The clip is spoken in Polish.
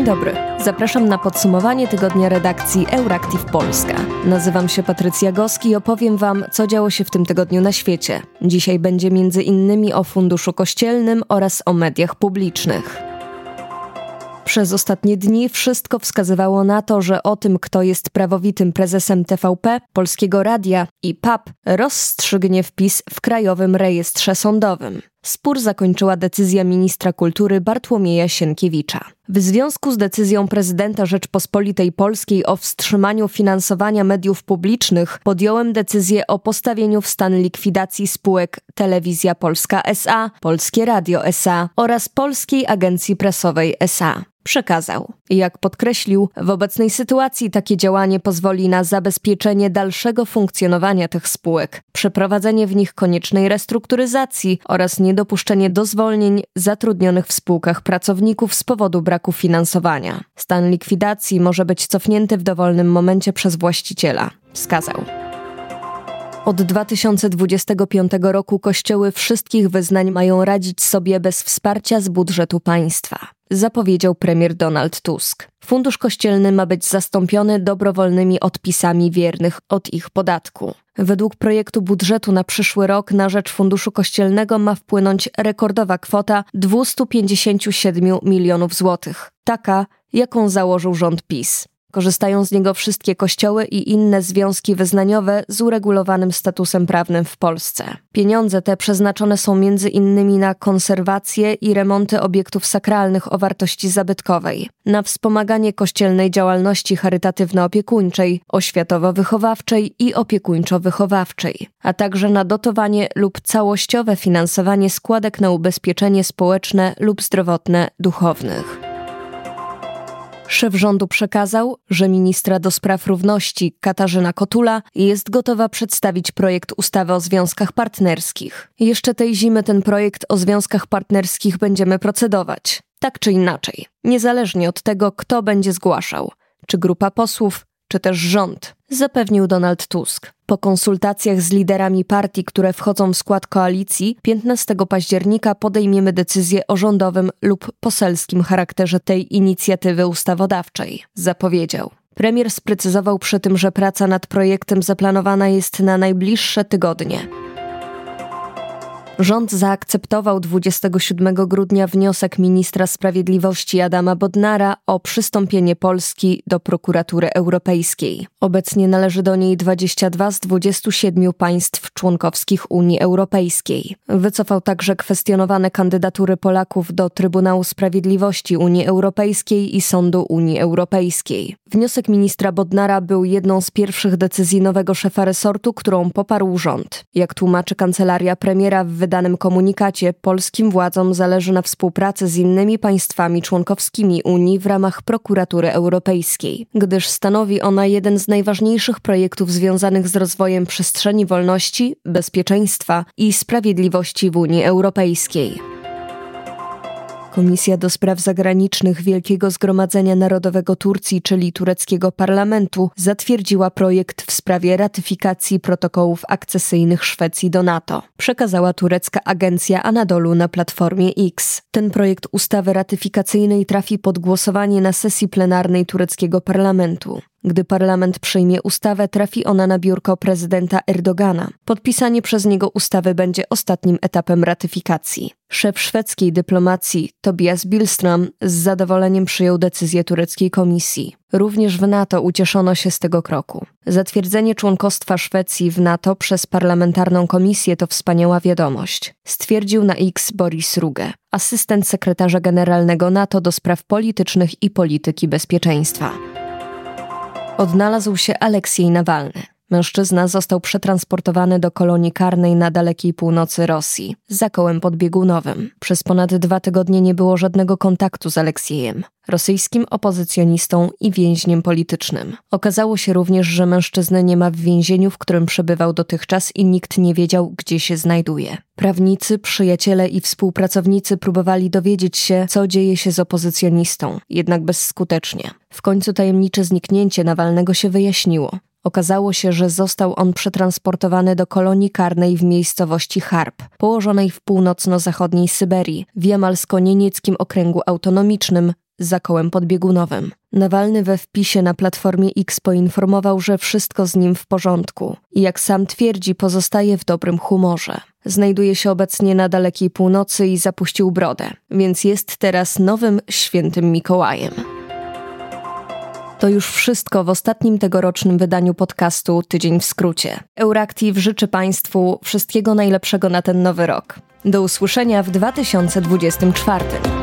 Dzień dobry. Zapraszam na podsumowanie tygodnia redakcji Euractiv Polska. Nazywam się Patrycja Goski i opowiem Wam, co działo się w tym tygodniu na świecie. Dzisiaj będzie między innymi o Funduszu Kościelnym oraz o mediach publicznych. Przez ostatnie dni wszystko wskazywało na to, że o tym, kto jest prawowitym prezesem TVP, Polskiego Radia i PAP, rozstrzygnie wpis w Krajowym Rejestrze Sądowym. Spór zakończyła decyzja ministra kultury Bartłomieja Sienkiewicza. W związku z decyzją prezydenta Rzeczpospolitej Polskiej o wstrzymaniu finansowania mediów publicznych podjąłem decyzję o postawieniu w stan likwidacji spółek Telewizja Polska SA, Polskie Radio SA oraz Polskiej Agencji Prasowej SA przekazał. Jak podkreślił, w obecnej sytuacji takie działanie pozwoli na zabezpieczenie dalszego funkcjonowania tych spółek, przeprowadzenie w nich koniecznej restrukturyzacji oraz niedopuszczenie do zwolnień zatrudnionych w spółkach pracowników z powodu braku finansowania. Stan likwidacji może być cofnięty w dowolnym momencie przez właściciela, wskazał. Od 2025 roku kościoły wszystkich wyznań mają radzić sobie bez wsparcia z budżetu państwa zapowiedział premier Donald Tusk. Fundusz kościelny ma być zastąpiony dobrowolnymi odpisami wiernych od ich podatku. Według projektu budżetu na przyszły rok na rzecz Funduszu Kościelnego ma wpłynąć rekordowa kwota 257 milionów złotych, taka jaką założył rząd PiS. Korzystają z niego wszystkie kościoły i inne związki wyznaniowe z uregulowanym statusem prawnym w Polsce. Pieniądze te przeznaczone są między innymi na konserwację i remonty obiektów sakralnych o wartości zabytkowej, na wspomaganie kościelnej działalności charytatywno-opiekuńczej, oświatowo-wychowawczej i opiekuńczo-wychowawczej, a także na dotowanie lub całościowe finansowanie składek na ubezpieczenie społeczne lub zdrowotne duchownych. Szef rządu przekazał, że ministra do spraw równości Katarzyna Kotula jest gotowa przedstawić projekt ustawy o związkach partnerskich. Jeszcze tej zimy ten projekt o związkach partnerskich będziemy procedować. Tak czy inaczej, niezależnie od tego, kto będzie zgłaszał, czy grupa posłów, czy też rząd, zapewnił Donald Tusk. Po konsultacjach z liderami partii, które wchodzą w skład koalicji, 15 października podejmiemy decyzję o rządowym lub poselskim charakterze tej inicjatywy ustawodawczej, zapowiedział. Premier sprecyzował przy tym, że praca nad projektem zaplanowana jest na najbliższe tygodnie. Rząd zaakceptował 27 grudnia wniosek ministra sprawiedliwości Adama Bodnara o przystąpienie Polski do prokuratury europejskiej. Obecnie należy do niej 22 z 27 państw członkowskich Unii Europejskiej. Wycofał także kwestionowane kandydatury Polaków do Trybunału Sprawiedliwości Unii Europejskiej i Sądu Unii Europejskiej. Wniosek ministra Bodnara był jedną z pierwszych decyzji nowego szefa resortu, którą poparł rząd. Jak tłumaczy kancelaria premiera w wydanym komunikacie polskim władzom zależy na współpracy z innymi państwami członkowskimi Unii w ramach prokuratury europejskiej, gdyż stanowi ona jeden z najważniejszych projektów związanych z rozwojem przestrzeni wolności, bezpieczeństwa i sprawiedliwości w Unii Europejskiej. Komisja do Spraw Zagranicznych Wielkiego Zgromadzenia Narodowego Turcji, czyli tureckiego parlamentu, zatwierdziła projekt w sprawie ratyfikacji protokołów akcesyjnych Szwecji do NATO. Przekazała turecka agencja Anadolu na platformie X. Ten projekt ustawy ratyfikacyjnej trafi pod głosowanie na sesji plenarnej tureckiego parlamentu. Gdy parlament przyjmie ustawę, trafi ona na biurko prezydenta Erdogana. Podpisanie przez niego ustawy będzie ostatnim etapem ratyfikacji. Szef szwedzkiej dyplomacji Tobias Billström z zadowoleniem przyjął decyzję tureckiej komisji. Również w NATO ucieszono się z tego kroku. Zatwierdzenie członkostwa Szwecji w NATO przez parlamentarną komisję to wspaniała wiadomość, stwierdził na X Boris Ruge, asystent sekretarza generalnego NATO do spraw politycznych i polityki bezpieczeństwa odnalazł się Aleksiej Nawalny. Mężczyzna został przetransportowany do kolonii karnej na dalekiej północy Rosji, za kołem podbiegunowym. Przez ponad dwa tygodnie nie było żadnego kontaktu z Aleksiejem, rosyjskim opozycjonistą i więźniem politycznym. Okazało się również, że mężczyzny nie ma w więzieniu, w którym przebywał dotychczas i nikt nie wiedział, gdzie się znajduje. Prawnicy, przyjaciele i współpracownicy próbowali dowiedzieć się, co dzieje się z opozycjonistą, jednak bezskutecznie. W końcu tajemnicze zniknięcie Nawalnego się wyjaśniło. Okazało się, że został on przetransportowany do kolonii karnej w miejscowości Harp, położonej w północno-zachodniej Syberii, w jamalsko-niemieckim okręgu autonomicznym, za kołem podbiegunowym. Nawalny we wpisie na platformie X poinformował, że wszystko z nim w porządku i jak sam twierdzi, pozostaje w dobrym humorze. Znajduje się obecnie na dalekiej północy i zapuścił brodę, więc jest teraz nowym świętym Mikołajem. To już wszystko w ostatnim tegorocznym wydaniu podcastu Tydzień w skrócie. Euractiv życzy Państwu wszystkiego najlepszego na ten nowy rok. Do usłyszenia w 2024.